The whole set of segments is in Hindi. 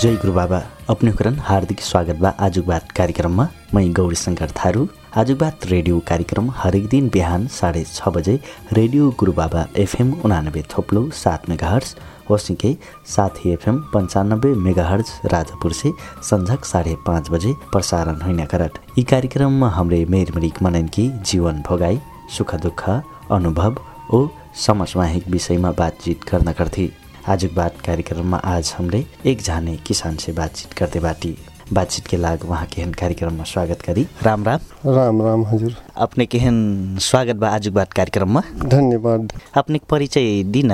जय गुरु बाबा अपनेकरण हार्दिक स्वागत बा आजुक बात कार्यक्रममा। मै गौरी शङ्कर थारू। आजुक बात रेडियो कार्यक्रम हरेक दिन बिहान साढे छ बजे रेडियो गुरु बाबा एफएम उनानब्बे थोप्लो सात मेगा हर्ज वसिके साथी एफएम पन्चानब्बे मेगा हर्ज राजापुर से संझक साढे पाँच बजे प्रसारण होइन करट यी कार्यक्रममा हमरे मेरमरिक मननकी जीवन भोगाई सुख दुःख अनुभव ओ समसामयिक विषयमा बातचित गर्न करथे आजुक बात कार्यक्रममा आज हमरे एक जाने किसान से बातचीत करते बाटी। बातचीत के लाग वहाँ केहन कार्यक्रममा स्वागत करी। राम राम। राम राम हजुर। अपने केहन स्वागत बा आजुक बात कार्यक्रममा? धन्यवाद। अपने परिचय दिन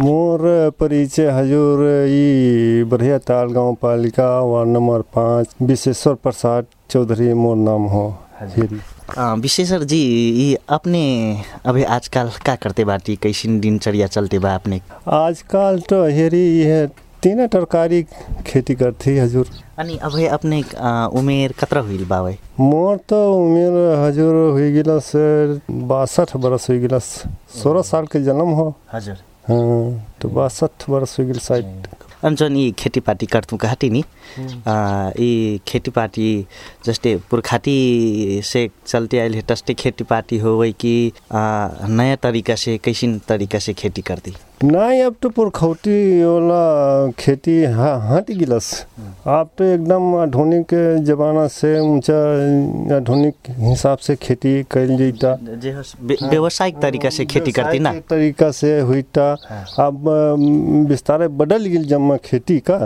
मोर परिचय हजुर यी बढिया ताल गाउँपालिका वार्ड नम्बर पाँच विश्वेश्वर प्रसाद चौधरी मोर नाम हो। हेरी विशेषर जी ये अपने अभी आजकल का करते बाटी कैसिन दिनचर्या चलते बा अपने? आजकल तो हेरी यह तीन तरकारी खेती करती हजुर। अनि अब अपने उमेर कतरा हुइल बावे मोर तो उमेर हजुर हुई गिलस बासठ बरस हुई गिलस सोलह साल के जन्म हो। हजुर। हाँ तो बासठ बरस हुई गिल साइड अनि जन यी खेतीपाती कहती नि। यी खेतीपाती जस्तै पुर्खाती से चलते है तस्ते खेतीपाती हो कि नया तरीका से कैसिन तरीका से खेती करती नहीं अब तो पुरखौती वाला खेती हाँ हट गिलस। अब तो एकदम आधुनिक जमाना से ऊँचा आधुनिक हिसाब से खेती कैल जैता व्यावसायिक तरीका से खेती करती ना? तरीका से हुईता अब अम, विस्तार बदल गिल जम्मा खेती का।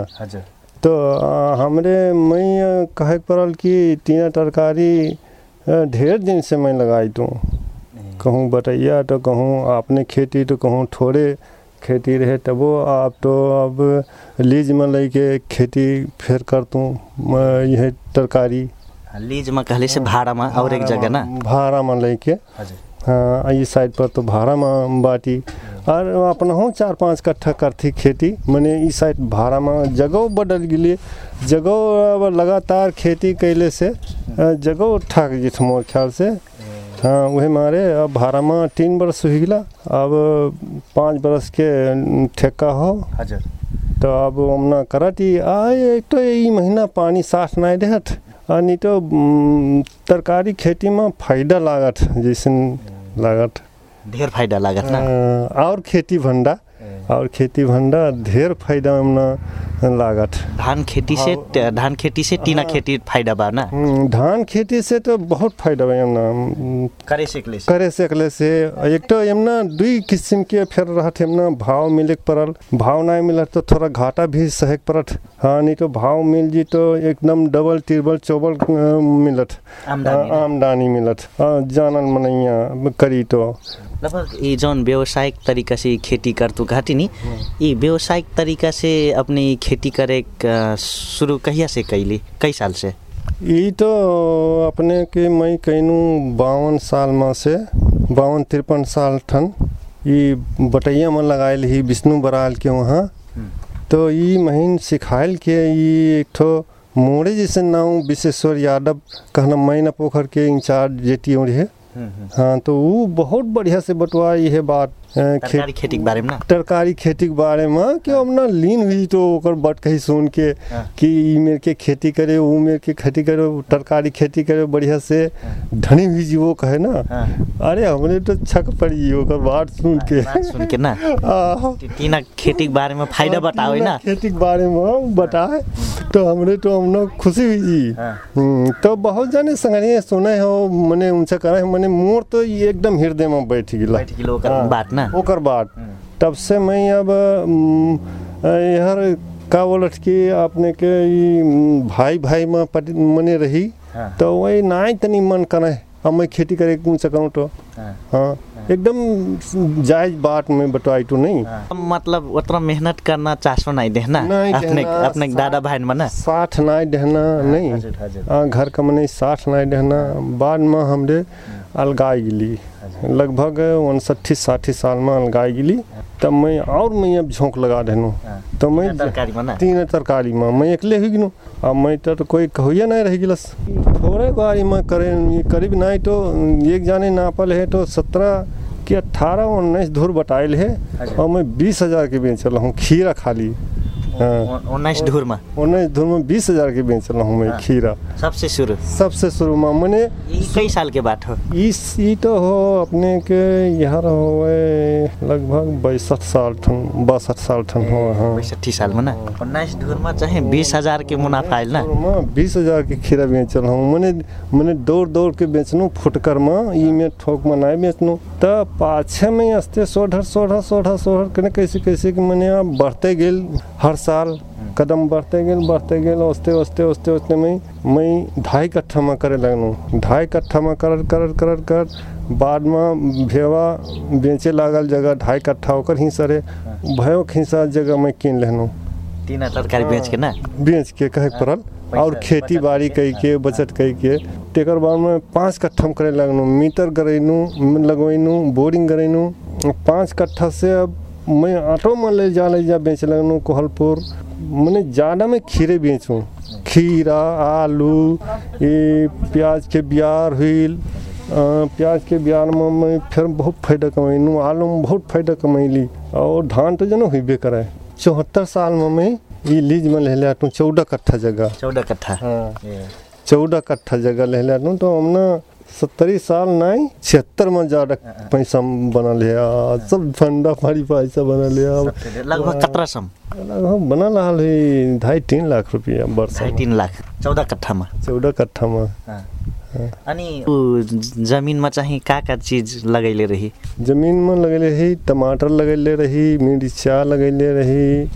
तो अ, हमरे मैं कहे पड़ल कि तीन तरकारी ढेर दिन से मैं लगाई दूँ कहूँ बटैया तो कहूँ आपने खेती तो कहूँ थोड़े खेती रहे तबो आप तो अब लीज में लेके खेती फिर करतूँ यह तरकारी। लीजमा कहले से भाडामा और एक जगह ना? भाड़ा में लेके। हाँ इस साइड पर तो भाड़ा में बाटी। और अपना हो चार पाँच कट्ठा करती खेती मैंने इस साइड भाड़ा में जगह बदल गेली। जगह अब लगातार खेती कैले से जगह ठक जित मोर ख्याल से हाँ वही मारे अब भाड़ा में तीन बरस हो गया अब पाँच बरस के ठेका हो। हजुर। तो अब हमना करती आ एक तो यही महीना पानी साफ नहीं देहत नहीं तो तरकारी खेती में फायदा लागत जैसन लागत। धेर फाइदा लागत ना? और खेती भंडा। और खेती भंडा ढेर फ़ायदा हमना लागत। धान खेती से धान खेती से टीना खेती फाइदा बा ना? हम्म, धान खेती से तो बहुत फ़ायदा बा उम, करे सकले से? करे सकले से। एक तो यमना दुई किस्म के फिर रहत यमना भाव मिले के पड़ल। भाव ना मिलत तो थोड़ा घाटा भी सहे के पड़त। हाँ नहीं तो भाव मिल जी तो एकदम डबल टिरबल चौबल मिलत। आमदनी हाँ, आमदनी मिलत। हाँ, जानल मनैया करी तो। लगभग ये जौन व्यावसायिक तरीका से खेती करतु घाटी नी ये व्यावसायिक तरीका से अपने खेती करे शुरू कहिया से कैली? कई साल से? ई तो अपने के मैं कहूँ बावन साल में से बावन तिरपन साल ठन ई बटैया में लगायल ही विष्णु बराल के वहाँ। तो ई महीन सिखायल के ई एक ठो मोड़े जैसे नाम विश्वेश्वर यादव कहना मैना पोखर के इंचार्ज जेटी है। हाँ तो वो बहुत बढ़िया से बटवा ये बात तरकारी खेती के बारे में तरकारी के कि अब ना लीन हुई तो ओकर बट कही सुन के हाँ। कि ई मेर के खेती करे वो मेर के खेती करे तरकारी खेती करे बढ़िया से धनी हुई जी वो कहे ना? हाँ। अरे हमने तो छक पड़ी ओकर बात सुन के। सुन के ना? आह, टीना खेती के बारे में फ़ायदा बताओ ना। खेती के बारे में बताए तो हमने तो हमने खुशी हुई जी हाँ। हम्म, तो बहुत जाने संगरिया सुने हो मने उनसे करे मने मोर तो एकदम हृदय में बैठ गिला बैठ हाँ। बात ना? ओकर बाद तब से मैं अब यार का बोलत कि आपने के भाई भाई में पति मने रही। हाँ। तो वही नाई तनी मन करे अब मैं खेती करे कौन सकूँ तो। हाँ। हाँ एकदम जायज़ बात में बतवाई तो नहीं। मतलब उतना मेहनत करना चासो नहीं देना नहीं अपने अपने दादा भाई ना साठ नहीं। देना नहीं। हाँ, घर का मने साठ नहीं देना बाद में हमरे अलगाई गिली लगभग उनसठी साठी साल में अलगाई गिली तब मैं और मैं अब झोंक लगा देनू। हाँ। तो मैं तीन तरकारी में मैं। अकेले ही गिनू। अब मैं तो, तो कोई कहुया नहीं रह गिलस। थोड़े बारी में करे करीब नहीं तो एक जाने नापल है तो सत्रह कि अट्ठारह उन्नीस धूर बटाइल है। अच्छा। और मैं बीस हज़ार के बेचल हूँ खीरा खाली। उन्नाइस ढुरमा उन्नीस धूर में बीस हज़ार के बेच रहा हूँ मैं हाँ। खीरा। सबसे सुरु सबसे शुरू में मैंने कई साल के बात हो? इस ई तो हो अपने के यहाँ होए लगभग बैसठ साल ठन बासठ साल ठन हो हाँ। बैसठी सालमा ना? उन्नाइस ढुरमा चाहिँ बिस हज़ार के मुनाफा आइल ना? बीस हज़ार के खीरा बेच रहा हूँ। मैंने मैंने दौड़ दौड़ के बेचनू फुटकर में ई में ठोक में नहीं बेचनू। तो पाछे में अस्ते सोढ़र सोढ़र सोढ़र कने कैसे कैसे कि मैंने बढ़ते गेल हर साल कदम बढ़ते गेल बढ़ते गेल ओसते ओसते ओसते ओसते में मैं ढाई कट्ठा में करे लगनू ढाई कट्ठा में कर कर कर कर बाद में भेवा बेचे लागल जगह ढाई कट्ठा होकर ही सरे भयो खिंसा जगह मैं किन लेनू। तीन तरकारी बेच के ना? बेच के कहे पड़ल और खेती बाड़ी के, कई के बचत कई के तेकर बाद में पाँच कट्ठा में करे लगनू मीटर गरैनू लगवैनू बोरिंग गरैनू पाँच कट्ठा से अब मैं ऑटो में ले जा ले जा बेच लगन कोहलपुर। मैंने ज़्यादा में खीरे बेचूँ। खीरा आलू ये प्याज के बियार हुईल अ, प्याज के बियार में मैं फिर बहुत फ़ायदा कमैनू आलू में बहुत फ़ायदा कमैली और धान तो जनो हुई करे। चौहत्तर साल में मैं ई लीज में ले लिया चौदह कट्ठा जगह। चौदह कट्ठा। हाँ। चौदह कट्ठा जगह ले लिया तो हमने सत्तरी साल नहीं छिहत्तर में ज़्यादा पैसा बना लिया सब फंडा फाड़ी पैसा बना लिया। लगभग कतरा सम। लगभग बना रहा है ढाई तीन लाख रुपया वर्ष ढाई तीन लाख चौदह कट्ठामा चौदह कट्ठा में। अनि जमिनमा चाहिँ का का चिज लगैले रही? ज़मीन में लगेले रही टमाटर लगेले रही मिर्चा लगेले रही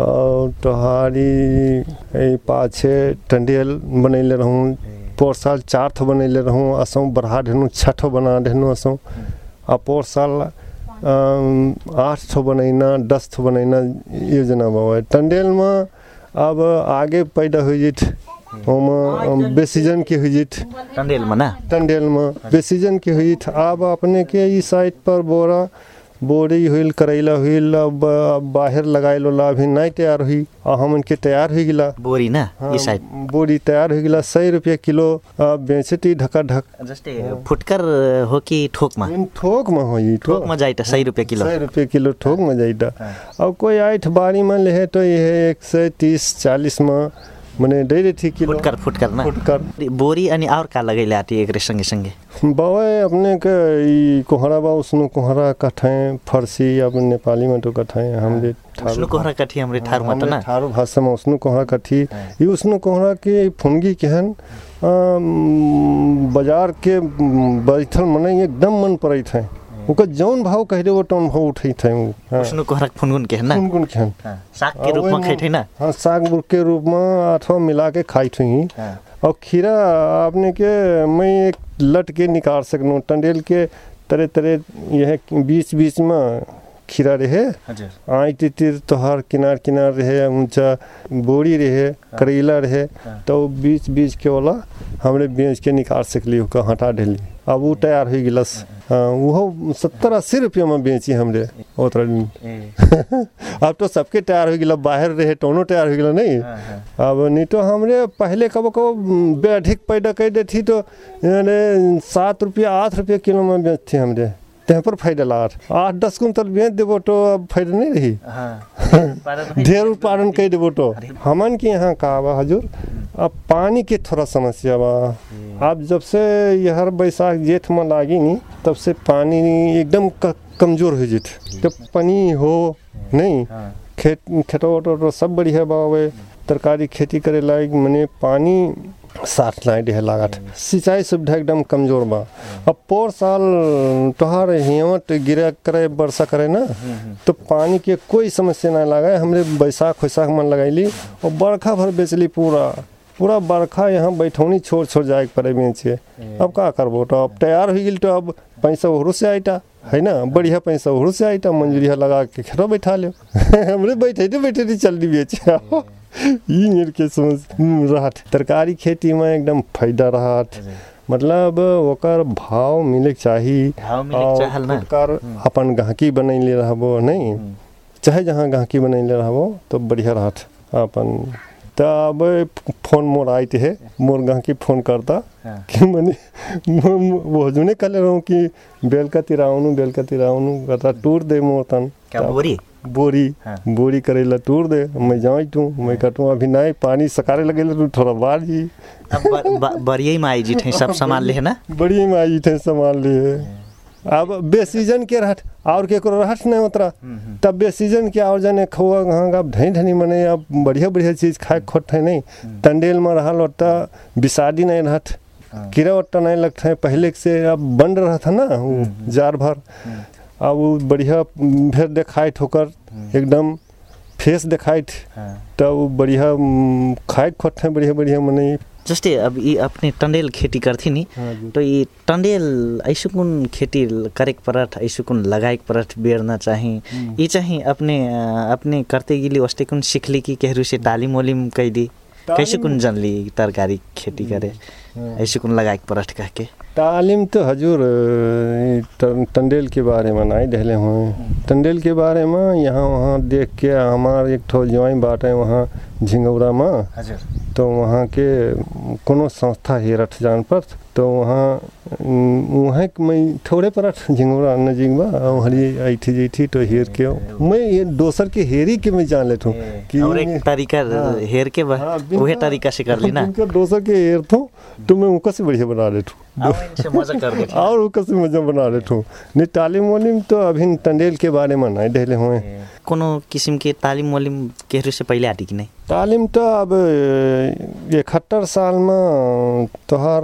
और टहारी पाछे टंडियल बनैले रहूँ। पोर साल चार ठो बनैले रहूँ असों बढ़ा देनू छः ठो बना देनू असों। आ पोर साल आठ ठो बनैना दस ठो बनैना योजना बाबा टंडेल में अब आगे पैदा हो जित ओमे बेसीजन के हो जित। टन्डेलमा ना? टंडेल में बेसीजन के हुई था अब अपने के ई साइड पर बोरा बोरी हुई करैला हुई अब बाहर लगाए ला अभी नहीं तैयार हुई और हमन के तैयार हो गिला। बोरी ना ई साइड? बोरी तैयार हो गिला सौ रुपये किलो बेचती ढका ढक जस्तै फुटकर हो कि ठोकमा इन थोक में हुई ठोकमा जाइ त सय रुपियाँ किलो। सौ रुपये किलो ठोक में जाइटा अब कोई आठ बारी में ले तो ये एक सौ तीस चालीस में मने दे रही थी किलो फुटकर फुटकर ना फुटकर बोरी अनि और का लगैले आती एकरे सँगै सँगै बाबा अपने के ई कोहरा बा उसनु कोहरा कठें फरसी अब नेपाली में तो कठें हमरे उसनु कोहरा कठी हमरे ठारमा त ना ठारो भाषा में उसनु कोहरा कठी ई उसनु कोहरा के फुनगी केहन बाज़ार के बैठल मने एकदम मन पड़ैत है ओकर जौन भाव कह वो टोन भाव उठे थे वो हाँ। उसनु कोहरा फुनगुन के ना? फुनगुन के केहन साग के रूपमा खैठै ना? हाँ साग के रूप में अथवा मिला के खाई थी और खीरा आपने के मैं एक लट के निकाल सकनू टंडेल के तरह तरह यह बीच बीच में खीरा रहे हजुर आई तितिर तोहार किनार किनार रहे ऊँचा बोरी रहे करेला रहे हाँ। तो बीच बीच के वाला हमरे बेच के निकाल सकली हटा ढेली अब वो तैयार हो गिलस हाँ वो सत्तर अस्सी रुपये में बेची हमरे ओतरा दिन। अब तो सबके तैयार हो गिला बाहर रहे टोनो तैयार हो गिला नहीं। अब नहीं तो हमरे पहले कबो कबो बे अधिक पैदा कर देती तो सात रुपया आठ रुपया किलो में बेचती हमरे। तहाँ पर फ़ायदा लाट आठ दस कुंतल बेच देबो तो अब फ़ायदा नहीं रही। ढेर उत्पादन कर देबो तो हमन के यहाँ का बा हजूर। अब पानी के थोड़ा समस्या बा अब जब से यहर बैसाख जेठ में लागी नी तब से पानी एकदम कमज़ोर हो जित। जब पानी हो नहीं खेत खेतो वेतो सब बढ़िया बावे। तरकारी खेती करे लायक मने पानी साथ लाए रहे लागत। सिंचाई सुविधा एकदम कमज़ोर बा। अब पोर साल तोहार हिमत गिरा करे वर्षा करे ना तो पानी के कोई समस्या ना लगा। हमरे बैसाख, वैसाख में लगैली और बरखा भर बेचली पूरा। पूरा बरखा यहाँ बैठौनी छोड़ छोड़ जाए पड़े बेचे अब का करबो तो अब तैयार हो गई तो अब पैसा ओहरो से आईटा है ना? बढ़िया पैसा ओहरो से आईटा मंजूरिया लगा के खेतो बैठा लो हमरे बैठे थे बैठे चल दी बेचे। ई मेरे के समझ रहत। तरकारी खेती में एकदम फ़ायदा रहत। मतलब ओकर भाव मिले चाही। भाव मिले के और चाहल ना। फुटकर अपन गहकी बनैले रहबो नहीं? चाहे जहाँ गहकी बनैले रहबो तो बढ़िया रहत। अपन त अब फ़ोन मोर आइत है मोर गहकी फ़ोन करता हाँ। कि मने वो जुने कले रहूँ कि बेल का तिराउनु बेल का तिराउनु कहता टूर दे मोर तन। क्या बोरी? बोरी हाँ। बोरी करेला टूर दे मैं जाई तू मैं कटू। अभी नहीं पानी सकारे लगे तू थोड़ा बाढ़ जी। अब ब- ब- में आई जी थे सब सामान ले है ना? बड़ी में आई थे सामान लिए अब बेसीजन के रहट और के रहट नहीं उतरा तब बेसीजन के और जने खोआ घाँ अब ढई ढनी मने अब बढ़िया बढ़िया चीज़ खाए खोट है नहीं टंडेल में रहल ओटा बिसादी नहीं रहत। कीड़ा ओटा नहीं लगत है पहले से अब बंद रहा था ना वो जार भर। अब वो बढ़िया फिर देखाई ठोकर एकदम फेस देखाई तब वो बढ़िया खाए खोट है बढ़िया बढ़िया मने। जस्तै अब यी अपने टंडेल खेती करथी नि हाँ। तो ये टंडेल ऐसो खेती करेक परत ऐसो कुन लगाएक परत बेर्न चाहिँ। यी चाहिँ अपने अ, अपने करते गिली वास्ते कुन सिखली कि केहरू से तालिम ओलिम कैदी कैसे कुन जनली तरकारी खेती करे? ऐसे कुन लगाएक परत कहके। तालीम तो हजूर टंडेल के बारे में नहीं डहले हुए। टंडेल के बारे में यहाँ वहाँ देख के हमारे एक ठो ज्वाई बाट है वहाँ झिंगौरा में। तो वहाँ के कोनो संस्था है रठ जान पर तो वहाँ वहाँ मैं थोड़े पर झिंगौरा नजीक बा हरी ऐठी जैठी तो हेर के मैं ये दोसर के हेरी के मैं जान लेता हूँ और एक तरीका हाँ। हेर के हाँ, बिल्कुल। तरीका से कर ली ना। उनका दोसर के हेर थो तो मैं उनका से बढ़िया बना लेता हूँ। और वो मज़ा बना लेता हूँ। नहीं तालीम वालीम तो अभी टंडेल के बारे में नहीं डहले हुए कोनो किसिम के तालिम ओलिम केहरू से पहिले आटी कि नहीं? तालीम तो अब इकहत्तर साल में तोहार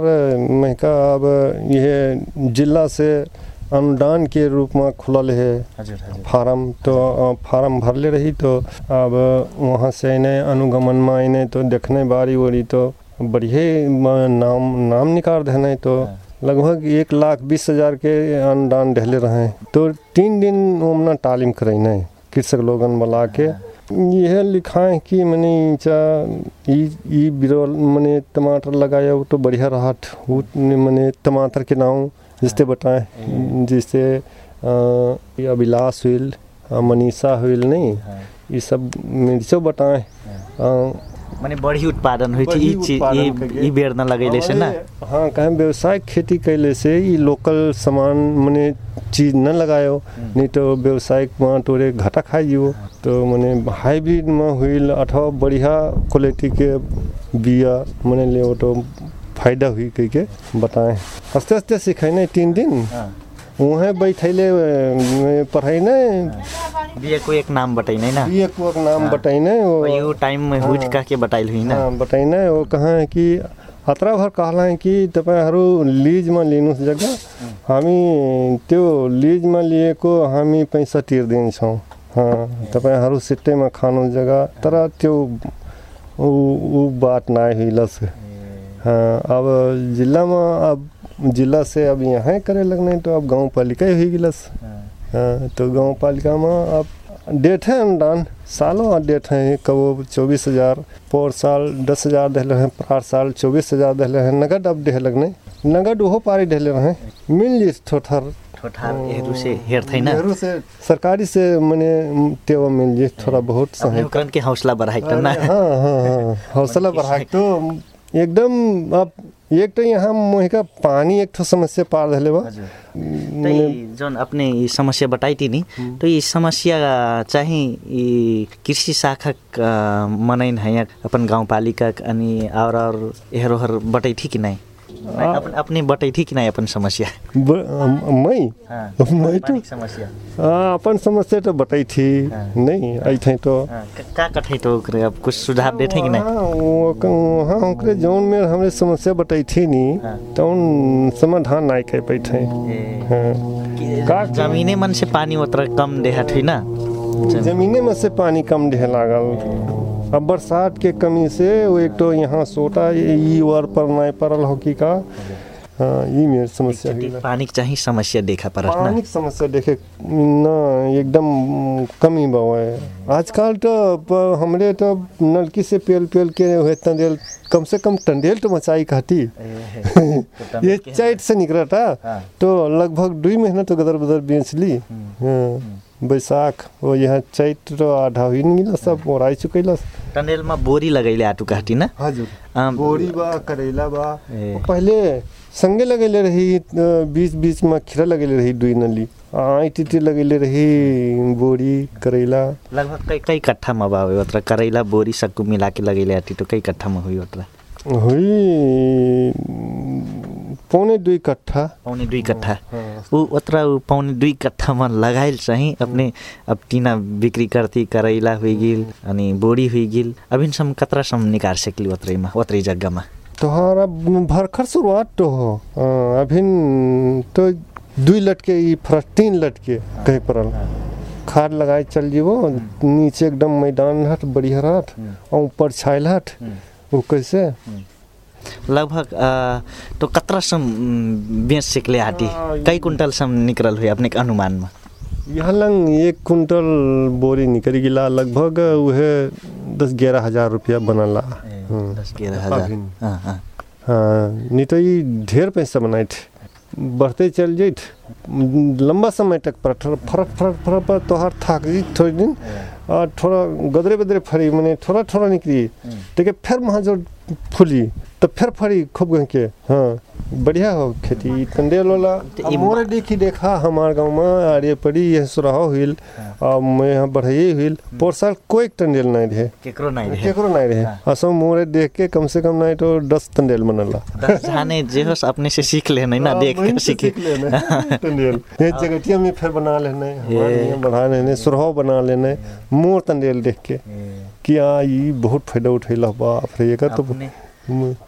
महका अब यह जिला से अनुदान के रूप में खुलल है। फार्म तो फार्म भरले रही तो अब वहाँ से इन्हें अनुगमन में इन्हें तो देखने बारी वारी तो बढ़िया नाम नाम निकाल देने तो लगभग एक लाख बीस हज़ार के अनुदान डहले रहे। तो तीन दिन ओमना तालीम करने कृषक लोगन बुला के। यह लिखाए कि मैंने चा ई मैंने टमाटर लगाया वो तो बढ़िया रहत वो मैंने टमाटर के नाम जिससे बताएँ जिससे अभिलाष हुईल मनीषा हुईल नहीं ये सब मिर्चो बताएँ माने बढी उत्पादन होइ बढी ई चीज ई। ई बेर्न लगैले से ना? हाँ कहें व्यवसायिक खेती कैले से ये लोकल सामान मने चीज न लगायो। नहीं तो व्यवसायिक में तोरे घाटा खाई जीवो तो मने हाइब्रिड में हुईल अथवा बढ़िया क्वालिटी के बिया मने ले तो फायदा हुई कह के बताएं। हंसते हंसते सिखाई तीन दिन। वहाँ बैठैले अ, पढ़ैने बिहेको एक नाम बताइनै ना। ये को एक नाम बताइने वो यो टाइम में हुइट कह के बताइल हुई ना। हाँ बताइने वो कहाँ है कि अतरा भर कहला है कि तपाईँहरू लिजमा लिनुहोस् जग्गा हामी त्यो लिजमा लिएको हामी पैसा तिर्दिन्छौँ हाँ तपाईँहरू सिट्टैमा खानु जग्गा तर त्यो ऊ ऊ बात नाही हुइलस हाँ अब जिल्लामा अब जिला से अब यहाँ करे लगने तो अब गाँव पालिका ही गिलस हाँ, तो गाँव पालिका में अब डेट है अनुदान सालों डेट है कबो चौबीस हज़ार पर साल दस हज़ार दहले हैं पर साल चौबीस हज़ार दहले हैं नगद अब देह लगने नगद ओहो पारी दहले रहे मिल जिस थोथर। से सरकारी से मैंने तेवा मिल जिस थोड़ा बहुत अपने सहायता। के हौसला बढ़ाइक त ना। हाँ हाँ हाँ हौसला बढ़ा तो एकदम अब एक त यहाँ मुहिका पानी एक ठो समस्या पार धले बा। जन अपने समस्या बताई थी नहीं तो समस्या चाहिँ यी कृषि शाखा मनाइन है यहाँ अपन गाउँपालिका अनि और एहरोहर बटै ठीक कि नहीं अपन अपने बटैथी कि नै अपन समस्या। ब- मैं मैं तो समस्या। हाँ, अपन समस्या तो बताई थी। नहीं आई थी तो क- कठै तो ओकरे अब कुछ सुझाव देथे कि नै हाँ, ओकरे जौन में हमरे समस्या बताई थी नी। तो उन समाधान नहीं कर पाई थे हाँ। का- जमीने मन से पानी उतर कम देहत हुई ना? जमीने में से पानी कम ढे लागल। अब बरसात के कमी से वो एक तो यहाँ सोटा ई वार पर नहीं पड़ल हो की। का हाँ ये मेरी समस्या हुई पानी चाहिँ समस्या देखा परत ना। पानी के समस्या देखे न एकदम कमी बावे आजकल तो हमरे तो नलकी से पेल पेल के हुए तंडेल कम से कम टंडेल तो मचाई कहती ये चैत से निकला था हाँ। तो लगभग दो महीना तो गदर बदर बेच ली। हाँ, बैसाख हो यहाँ चैत र अढाउन सब मोराइ चुकैल टनेलमा बोरी लगैले आटु काटिन हजुर। बोरी बा करेला बा। पहिले सँगै लगैले रही बिच बिचमा खिरा लगैले रही दुई नली। आई टिटी लगैले रही बोरी करेला। लगभग कै कै कट्ठामा बा होय करेला बोरी सक्कु मिलाके लगैले आटी तो कै कट्ठामा हुई ओत्र? होई पौने दुई कट्ठा। पौने दुई कट्ठा। हाँ। ऊ ओतरा ऊ पौने दुई कट्ठा में लगाइल चाहिँ अपने अब टीना बिक्री करती करैला हुई गिल अनि बोडी हुई गिल अभिन सम कतरा सम निकाल सकली ओतरैमा ओतरै जग्गामा तोहरा भरखर शुरुआत तो हो। हाँ, अभिन तो दुई लटके ई फरक तीन लटके कहीं पड़ल खाद लगाए चल जीवो नीचे एकदम मैदान हट बढ़िया हट और ऊपर छायल हट वो कैसे? लगभग तो कतरा सम बेच सकले आटी कई कुंटल सम निकलल हुई अपने अनुमान में? यहाँ लंग एक कुंटल बोरी निकल गिला लगभग उहे दस ग्यारह हज़ार रुपया बनला। हाँ। दस ग्यारह हज़ार। हाँ हाँ। हाँ नहीं तो ये ढेर पैसा बनाए थे। बढ़ते चल जाइत लंबा समय तक पर फरक फरक फरक पर तोहार थाक गई थोड़ी दिन। और थोड़ा गदरे बदरे फरी मैंने थोड़ा थोड़ा निकली। ठीक है फिर वहाँ जो फूली तो फिर फरी खूब गई के हाँ बढ़िया हो खेती तो अब ई- मोरे देखी देखा हमार गाँव में आरे पड़ी यह सुराहो हुई और मैं यहाँ बढ़ाइए हुई पोर साल कोई टंडेल नहीं रहे केकरो नहीं रहे केकरो नहीं रहे असम मोरे देख के कम से कम नहीं तो दस टंडेल बनला दस जाने जे होस अपने से सीख लेने ना देख से सीखे लेना तंडेल ये जगटिया में फिर बना लेने हमारे यहाँ बढ़ा लेने सुरहो बना लेने मोर तंडेल देख के कि आ ई बहुत फ़ायदा उठेला बाप रे एकर तो अपने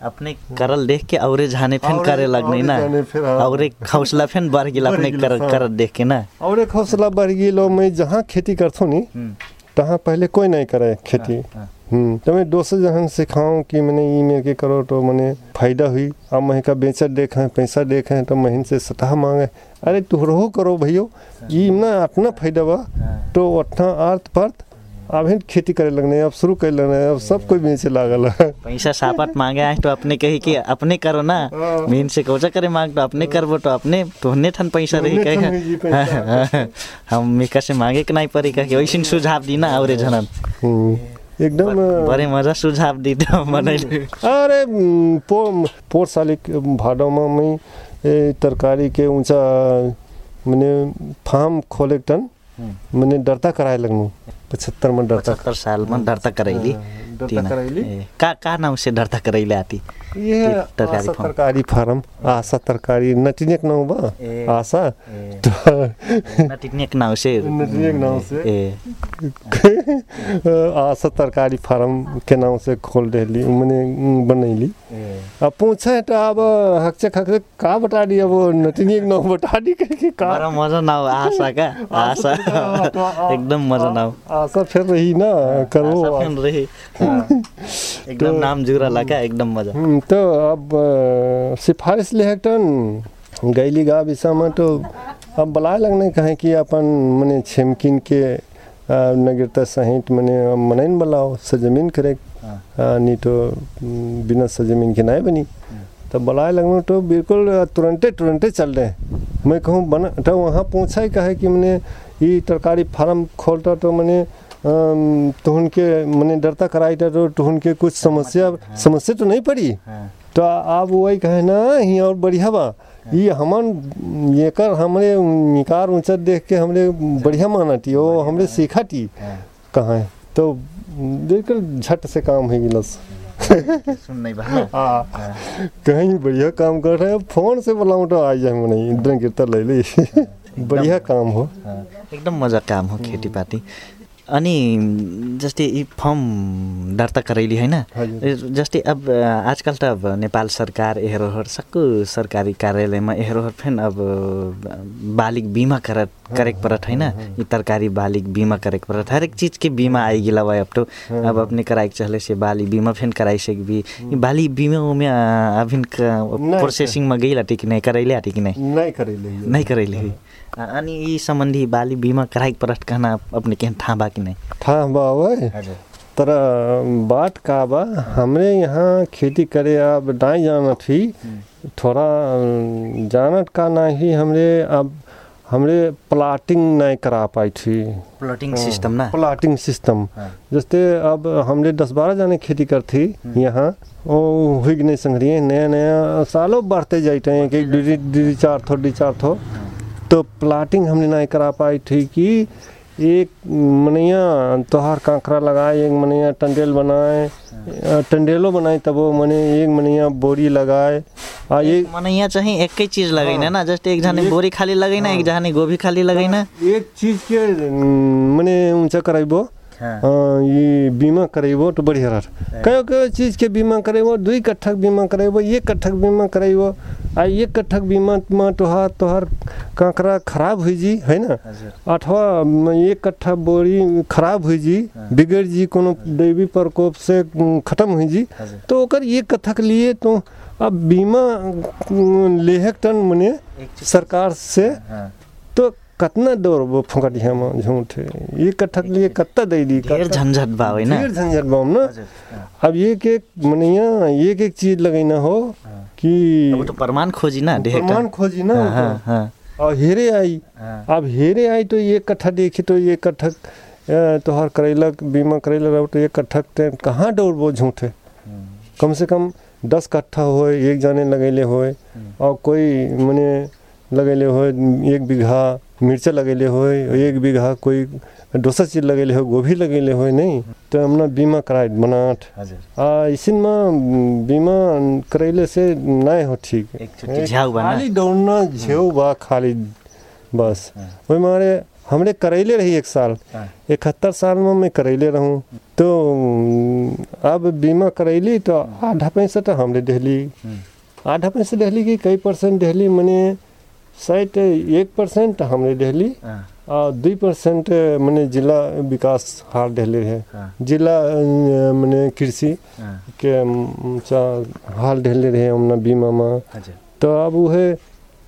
अपने करल देख के औरे जाने फिर करे लगने ना। हाँ। औरे हौसला फिर बढ़ गेल अपने कर गेल, हाँ। देख के ना। और हौसला बढ़ गई मैं जहाँ खेती करथो नी तहाँ पहले कोई नहीं करे खेती। हाँ। हम्म तो मैं दोस्त जहाँ सिखाऊं कि मैंने ई में के करो तो मैंने फ़ायदा हुई। अब मैं का बेचत देखें पैसा देखें तो महीन से सतह मांगे। अरे तुहरो करो भैयो। ई ना अपना फ़ायदा बा। तो अठा अर्थ पर्थ अब ही खेती करे लगने अब शुरू कर लगने अब सब कोई बेचे लागल पैसा सापत मांगे आए तो अपने कही कि अपने करो ना। हाँ। मीन से कौचा करे मांग तो अपने करबो तो अपने तोहने ठन पैसा रही कहे। हम मिका से मांगे के नहीं पड़ी कहे वैसे सुझाव दी ना औरे जनन। हम्म, एकदम बड़े मज़ा सुझाव दी तो मनैले अरे हम्म, पो पोर साली के में मैं ए, तरकारी के ऊँचा मैंने फार्म खोले टन मैंने डरता कराए लगनू। पचहत्तर में डरता पचहत्तर साल में डरता करैली का का नाम से डरता करैले आती ये आशा। तरकारी फार्म आशा तरकारी नटिनेक नाम बा। आशा नटिनियक नाम से नटिनेक नाम से आशा तरकारी फार्म के नाम से खोल रही मैंने बनैली अब पूछे तो अब हकचक हकचक का बता दी अब नटिनेक नाम बता दी कह का बड़ा मजा नाव आशा का आशा एकदम मजा नाव आशा फिर रही ना करो आशा फिर रही एकदम नाम जुरा लगा एकदम मज़ा। हम्म, तो अब सिफारिश ले हटन गैली गा विषय में तो अब बला लगने कहे कि अपन मने छेमकिन के नगरता सहित मने मनैन बलाओ सजमीन करे। हाँ। नहीं तो बिना सजमीन के नहीं बनी। तो बलाए लगने तो बिल्कुल तुरंते तुरंते चल रहे मैं कहूँ बना तो वहाँ पूछा ही कहे कि मैंने ये तरकारी फार्म खोलता तो मैंने तुहन के मैंने डरता कराई तो तुहन के कुछ समस्या समस्या तो नहीं पड़ी? हाँ। तो आप वही कहे ना ही और बढ़िया बा। ये हमन ये कर हमरे निकार ऊँचा देख के हमरे बढ़िया माना थी वो हमरे सीखा थी हाँ। कहाँ है? तो बिल्कुल झट से काम है गिलस सुन हाँ। कहीं बढ़िया काम कर रहे हैं फ़ोन से बुलाऊं तो आ जाए नहीं ड्रंक गिरता ले ली। बढ़िया काम हो। हाँ, एकदम मज़ा काम हो खेतीपाती। अनि जस्तै यी फर्म दर्ता करैली होइन। जस्तै अब आजकल त अब नेपाल सरकार एहरोहर सक्कु सरकारी कार्यालयमा एहरोहर फेन अब बालिक बीमा कर करेक परत होइन यी तरकारी बालिक बीमा करेक परत। हरेक चीज के बीमा आई गिला हुआ अब तो। अब अपने कराइक चहले से बाली बीमा फेन कराई बाली बीमा उमे अभिन प्रोसेसिङमा गइला कि नै। करैले आटी कि नै नहीं करेले नहीं करैले हुई अ, अनि यी सम्बन्धी बाली बीमा कराइक परत कहना अपने केहन थाहा बा कि नै था बाबा हजुर तर बात का बा हमरे यहाँ खेती करे अब नहीं जाना थी। थोड़ा जानत का नहीं हमरे अब हमरे प्लाटिंग नहीं करा पाई थी। प्लाटिंग सिस्टम ना? Plotting system. हाँ। जैसे अब हमने दस बारह जाने खेती करती यहाँ वो हुई नहीं संग्रही नया नया सालों बढ़ते जाते हैं। कि डी डी चार थो डी चार थो। तो प्लाटिंग हमने नहीं करा पाई थी कि एक मनिया तोहार कांकरा लगाए एक मनिया टंडेल बनाए टंडेलो बनाए तब वो मने एक मनिया बोरी लगाए। आ ये मनिया चाहिए एक ही चीज़ लगे ना जस्ट एक जाने बोरी खाली लगैन एक जाने गोभी खाली लगैन एक चीज़ के न, मने ऊँचा कराइबो हाँ। हाँ, ये बीमा करेबो तो बढ़िया रह। कयो कयो चीज़ के बीमा करेबो दुई कट्ठक बीमा करेबो एक कट्ठक बीमा करेबो आ एक कट्ठक बीमा में तोहार तोहार कांकरा खराब हुई जी है ना? अथवा एक कट्ठा बोरी खराब हुई जी बिगड़ जी कोनो दैवी प्रकोप से खत्म हुई जी तो ओकर एक कट्ठक लिए तो अब बीमा लेहक टन मने सरकार से हाँ। तो कतना दौड़ वो फुकटिया में झूठ एक कट्ठक लिए कत्ता दे दी ढेर झन्झट बा होइन ढेर झंझट बम ना? हाँ। अब एक एक मनिया एक एक चीज़ लगैना हो हाँ। कि अब तो प्रमाण खोजी ना ढेर प्रमाण खोजी ना हाँ हाँ हाँ। और हेरे आई। हाँ। अब हेरे आई तो एक कट्ठा देखी तो एक कट्ठक अ, तोहार करेला बीमा करेला रहो तो एक कट्ठक ते कहाँ दौड़बो झूठे? हम्म, कम से कम दस कट्ठा होए एक जाने लगैले होए और कोई मने लगैले होए एक बीघा मिर्चा लगैले हो एक बीघा कोई दोसर चीज़ लगैले हो गोभी लगैले हो नहीं। तो हमने बीमा कराए बनाट। आ इसिन में बीमा करैले से नहीं हो ठीक। ना खाली दौड़ना झेउ बा खाली बस। हाँ। वही मारे हमने करैले रही एक साल। हाँ। इकहत्तर साल में मैं करैले रहूँ। तो अब बीमा करैली तो आधा पैसा तो हमने दहली। हम्म, आधा पैसा दहली की कई परसेंट दहली मने शायद एक परसेंट हमने दहली हाँ, और दुई परसेंट मने जिला विकास हार दहले है। हाँ, जिला अ, मने कृषि हाँ, के चा हाल ढेले रहे हमने बीमा में। तो अब उहे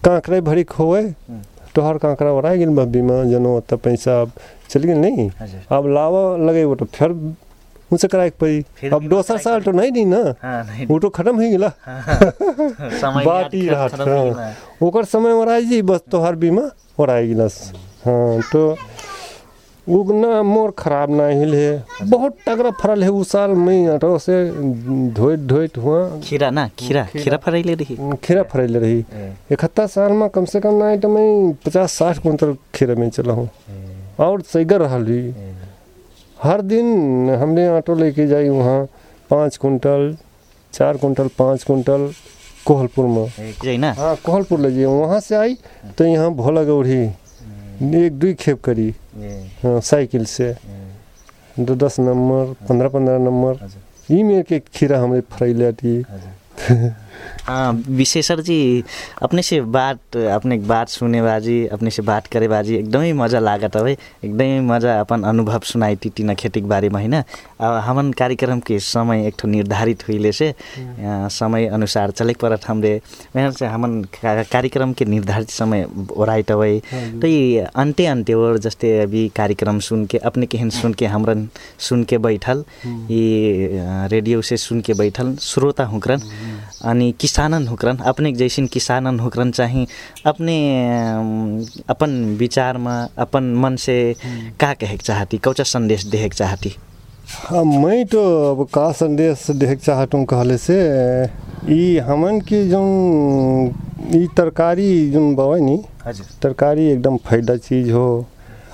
कांकरे भरी खोए हम्म, तोहर कांकरा गेल बा बीमा जनो त पैसा अब चल गेल नहीं। हजुर अब लावा लगे वो तो फिर मुझसे कराए पड़ी अब दोसर साल तो नहीं दी ना। हाँ नहीं वो तो खत्म हो गेला समय बात ही। रहा खत्म हो गेला। ओकर समय ओराई जी बस तोहार बीमा ओराई गिलस। हाँ तो वो ना मोर खराब ना हिल है। बहुत तगड़ा फरल है उस साल मैं ऑटो से धोइत धोइत हुआ। खीरा ना खीरा खीरा। फरैले रही। खीरा फरैले रही। इकहत्तर साल में कम से कम नहीं तो मैं पचास साठ कुंटल खीरा में चला हूँ। और सैगर रहा हर दिन हमने ऑटो लेके जाई वहाँ पाँच कुंटल चार कुंटल पाँच कुंटल कोहलपुर में। ना? हाँ कोहलपुर ले जाइए वहाँ से आई तो यहाँ भोला गौड़ी एक दुई खेप करी। हाँ, साइकिल से। दो दस नंबर पंद्रह पंद्रह नंबर ई में के खीरा हमने फरैले थी हाँ विशेषर जी अपने से बात अपने बात सुने बाजी अपने से बात करे बाजी एकदमै मजा लागत हवे। एकदमै मजा अपन अनुभव सुनाई टिटिना खेती के बारे में होइन अब हमन कार्यक्रम के समय एक ठो निर्धारित हुईले से समय अनुसार चले परत हमरे। वहाँ से हमन कार्यक्रम के निर्धारित समय ओराइट हवे। तो ये अन्ते अन्ते और जस्तै अभी कार्यक्रम सुन के अपने केहन सुन के हमरन सुन के बैठल ये रेडियो से सुन के बैठल श्रोता हुक्रन अनि किसानन हुक्रन अपने जैसिन किसानन हुक्रन चाहिँ अपने अपन विचारमा अपन मन से का कहेक चाहती कौचा संदेश देहेक चाहती? हाँ मैं तो अब का संदेश देख चाहतूँ कहले से ई हमन की जोन ई तरकारी जोन बवे नी तरकारी एकदम फायदा चीज हो।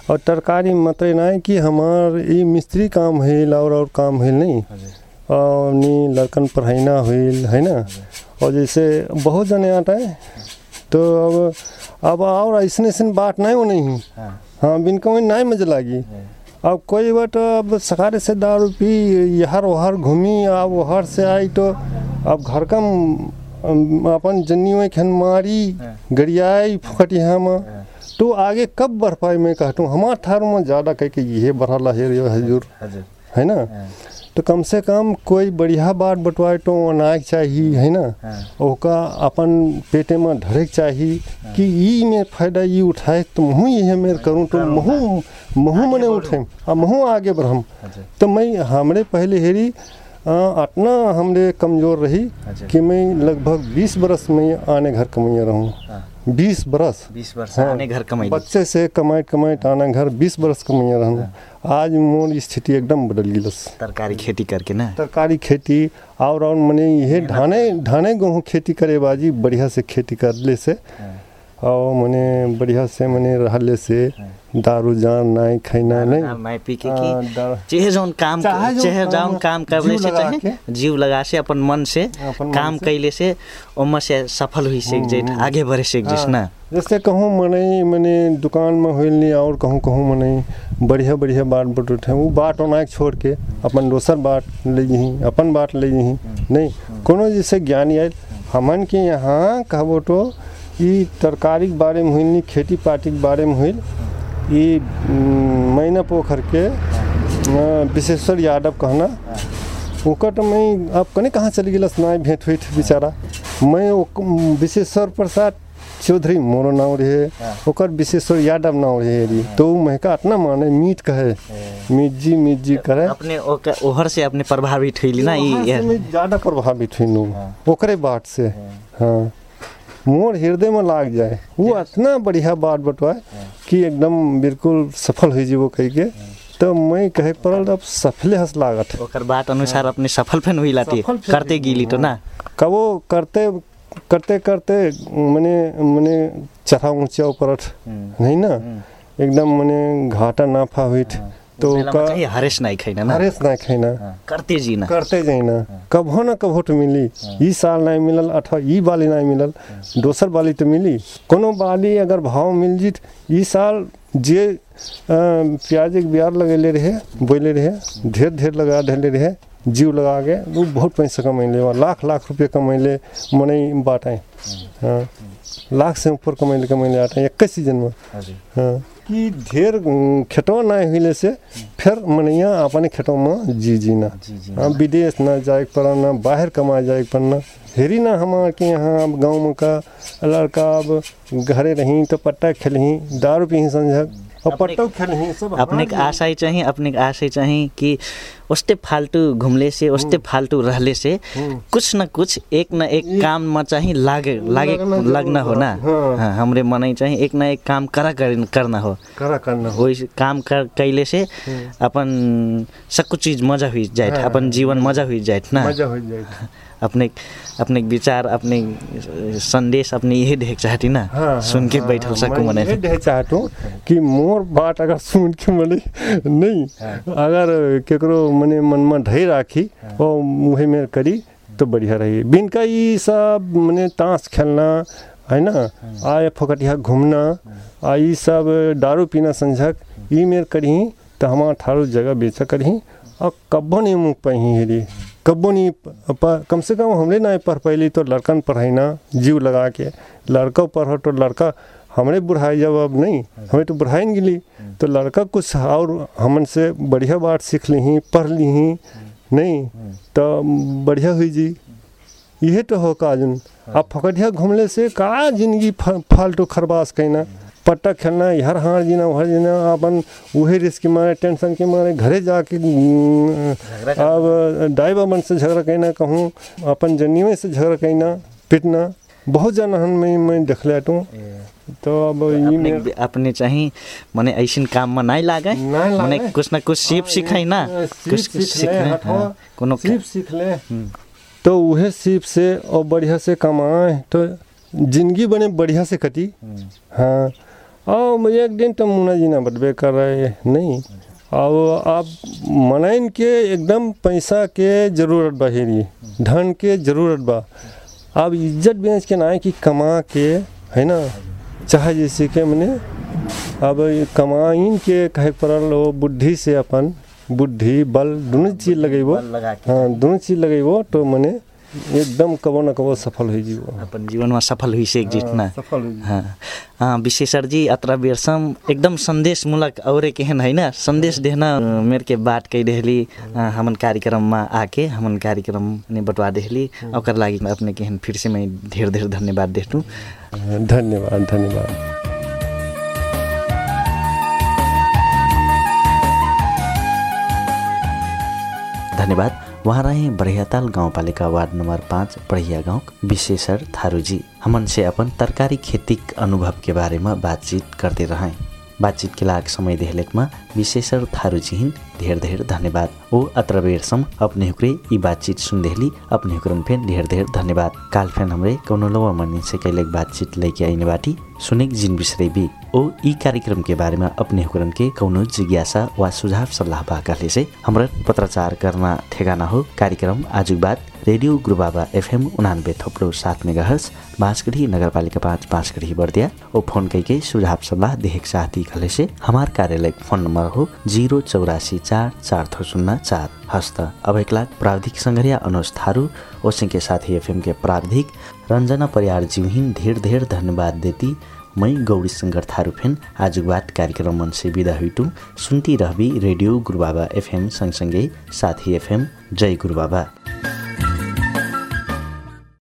और तरकारी मतलब नहीं कि हमार ई मिस्त्री काम हिल और और काम नहीं। हजुर। और नी लड़कन पढ़ाईना हुई है ना? और जैसे बहुत जने आता है तो अब अब और ऐसे ऐसे बात नहीं हो। नहीं हाँ। हाँ बिनका में नहीं मज़ा लागी। अब कोई बात अब सकारे से दारू पी यहर वहर घूमी अब वहर से आई तो अब घर का अपन जन्नी में खन मारी हाँ। गरियाई फुकटिया में हाँ। तो आगे कब बढ़ पाए मैं कहता? हूँ हमार थार में ज़्यादा कह के ये बढ़ा है रे हजूर। है ना? हाँ। तो कम से कम कोई बढ़िया बात बटवाए तो अनाज चाहिए है ना? हाँ। ओका अपन पेटे में धरे चाहिए कि ई में फ़ायदा ई उठाए तो महू ये मेरे करूँ तो महू महू मने उठे आ महू आगे बढ़म। तो मैं हमरे पहले हेरी अतना हमरे कमज़ोर रही अच्छा। कि मैं लगभग 20 बरस में आने घर कमैया रहूँ। हाँ। बीस बरस। बीस बरस हाँ। आने घर कमाई बच्चे से कमाई कमाई आना घर बीस बरस कमाइया रहना आज मोर स्थिति एकदम बदल गिलस तरकारी खेती करके ना? तरकारी खेती और और मने ये धाने धाने गेहूँ खेती करे बाजी बढ़िया से खेती करले से। और मने बढ़िया से मने रहले से दारू जान नहीं खैना नहीं? मैं पी के हाँ, की। दा- चाहे जौन काम चाहे जौन काम काम करले से चाहे जीव लगा से अपन मन से काम से। कैले से ओमा से सफल हुई से जेठ आगे बढ़े से जिस ना? जैसे कहूँ मने मने दुकान में होइल नहीं और कहूँ कहूँ मने बढ़िया बढ़िया बाट बट उठे। वो बाट ओनाक छोड़ के अपन दोसर बाट ले जही अपन बाट ले जही नहीं? कोनो जैसे ज्ञानी आयल हमन के यहाँ कहबो तो ई तरकारी के बारे में हुई नहीं खेती पाती के बारे में हुई उम, मैना पोखर के विशेश्वर यादव कहना तो मैं अब कने कहाँ चली गिलस ना भेंट हुई बेचारा? मैं विशेश्वर प्रसाद चौधरी मोरो नाम रहे ओकर विशेश्वर यादव नाम रहे री। तो उ महका इतना माने मीट कहे। मीट जी मीट जी करे। अपने ओहर से अपने प्रभावित हुई ना मैं ज़्यादा प्रभावित हुई नु ओकरे बात से। हाँ। मोर हृदय में लाग जाए। वो इतना बढ़िया बात बतवाए कि एकदम बिल्कुल सफल हो जीवो कह के। तो मैं कहे पड़ल अब सफले हंस लागत। ओकर बात अनुसार अपने सफल फेन हुई लाती। करते गिली तो ना? कबो करते करते करते मने मने चढ़ा ऊँचा ऊपर नहीं ना? एकदम मने घाटा नाफा हुई तो मेला में का चाहिए हरेश नहीं खाइना ना? ना? करते जी ना। करते जाइना कभो न कभो तो मिली। ई साल नहीं मिलल अथवा ई बाली नहीं मिलल दोसर बाली तो मिली। कोनो बाली अगर भाव मिल जित ई साल जे प्याज के बियार लगेले रहे बोले रहे ढेर ढेर लगा धैले रहे जीव लगा के वो बहुत पैसा कमैले लाख लाख रुपये कमैले मने बाटें। हाँ। लाख से ऊपर कमैले कमैले आटे एक सीज़न में। हाँ। कि ढेर खेतों ना नहीं हुईले से फिर मनिया अपने खेतों में जी जीना। हाँ विदेश ना जाए पड़ा ना बाहर कमा जाए पड़ना। हेरी ना हमारे के यहाँ अब गाँव में का लड़का अब घरे रही तो पट्टा खेलही दारू पी संझक। अपने- पट्टो खेलही सब अपने के आशा ही चाहिए अपने के आशा ही चाहिए कि उस्ते फालतू घूमले से उस्ते फालतू रहले से कुछ न कुछ एक न एक काम में चाहिए लागे लागे लगना हो ना? हमरे मन चाहिए एक न एक काम करा कर, करना हो। करा करना हो। काम कर कैले से अपन सब कुछ चीज मजा हुई जाए। अपन जीवन मजा हुई जाए ना? मजा हो जाए अपने अपने विचार अपने संदेश अपने यही देख चाहती ना हाँ, सुन के हाँ, बैठल हाँ, सकूँ मने। ये देख चाहता हूँ कि मोर बात अगर सुन के मने नहीं अगर केकरो मने मन में ढई राखी और मुहे में करी तो बढ़िया रही। बिन का ये सब मने ताश खेलना है ना? आए फकटिया घूमना आ ये सब दारू पीना संझक ई मेर करी तो हमारा थारो जगह बेचा करी और कब्बो नहीं मुँह पही हेरी कब्बो नहीं प- प- कम से कम हमरे ना पढ़ पैली तो लड़कन पढ़ाई ना, जीव लगा के। लड़का पढ़ो तो लड़का हमरे बुढ़ाई जब अब नहीं, हमें तो बुढ़ाई नहीं गिली तो लड़का कुछ और हमन से बढ़िया बात सीख ली ही, पढ़ ली ही, नहीं तो बढ़िया हुई जी। यही तो हो काजुन अब फकटिया घूमने से का ज़िंदगी फालतू खरबास कहना पट्टा खेलना है हर हार जीना हर जीना अपन वही रिस्क के मारे टेंशन के मारे घरे जाके अब दाई बाबन से झगड़ा कहना कहूँ अपन जनिए से झगड़ा कहना पिटना बहुत जना हन मैं मैं देख लेटू तो। अब अपने अपने चाहिए मने ऐसन काम में नहीं लागे? मने कुछ ना कुछ सीप सिखाई ना? कुछ कुछ सीखने हाँ, कोनो सीप सीख ले। तो उहे सीप से और बढ़िया से कमाए तो ज़िंदगी बने बढ़िया से कटी। हाँ और मुझे एक दिन तो मुन्ना जी ना बदबे कर रहे नहीं। और आप मनाइन के एकदम पैसा के ज़रूरत बा हेरी धन के ज़रूरत बा। अब इज़्ज़त बेच के ना है कि कमा के है ना? चाहे जैसे के मने अब कमाइन के कहे पड़ल हो बुद्धि से अपन बुद्धि बल दोनों चीज़ लगेबो। हाँ दोनों चीज़ लगेबो तो मने एकदम कबो न कबो सफल हो जीवो अपन जीवन में सफल हुई से एक जितना सफल हाँ। हाँ विशेषर जी अत्र बेरसम एकदम संदेश मूलक और केहन है ना? संदेश देना मेरे के बात कही देहली। हमन कार्यक्रम में आके हमन कार्यक्रम ने बटवा देहली। ओकर लागी अपने केहन फिर से मैं ढेर ढेर धन्यवाद देतू धन्यवाद धन्यवाद। धन्यवाद। वहाँ रहे बरहियाताल गाउँपालिका वार्ड नम्बर पाँच बरहिया गाउँ विशेषर थारूजी। हमन से अपन तरकारी खेतीक अनुभव के बारेमा बातचीत करते रहें बातचीत के लाग समय देहलेकमा विशेषर थारूजीहिन ढेर ढेर धन्यवाद। ओ अत्र बेरसम अपने हुक्रे यी बातचीत सुनदेहली अपने हुक्रन फेन ढेर ढेर धन्यवाद। काल फेन हमरे कौनो लवा मनी से कैलेक बातचीत लेके आइने बाटी सुनेक जिन बिसरे भी ओ यी कार्यक्रम के बारेमा अपने हुक्रन के कौनो जिज्ञासा वा सुझाव सल्लाह बाकाले से हमरा पत्रचार करना ठेगाना हो। कार्यक्रम आजु बाद रेडियो गुरुबाबा एफएम उनानब्बे थोप्लो सात मेगा हर्स बाँसगढी नगरपालिका पाँच बाँसगढी बर्दिया। ओ फोन कैके सुझाव सल्लाह देखेक साथी खले से हमार कार्यालय फोन नम्बर हो जीरो चौरासी चार चार थो शून्य चार। हस्त अब एक लाख प्राविधिक सङ्घर्या अनुज थारू ओसिंके साथी एफएम के प्राविधिक रञ्जना परियार जिउहिन धेर धेर धन्यवाद देती मै गौरी शङ्कर थारूफेन आज बात कार्यक्रम मन से विदा हुइटु। सुन्ती रहबी रेडियो गुरुबाबा एफएम सँगसँगै साथी एफएम जय गुरुबाबा।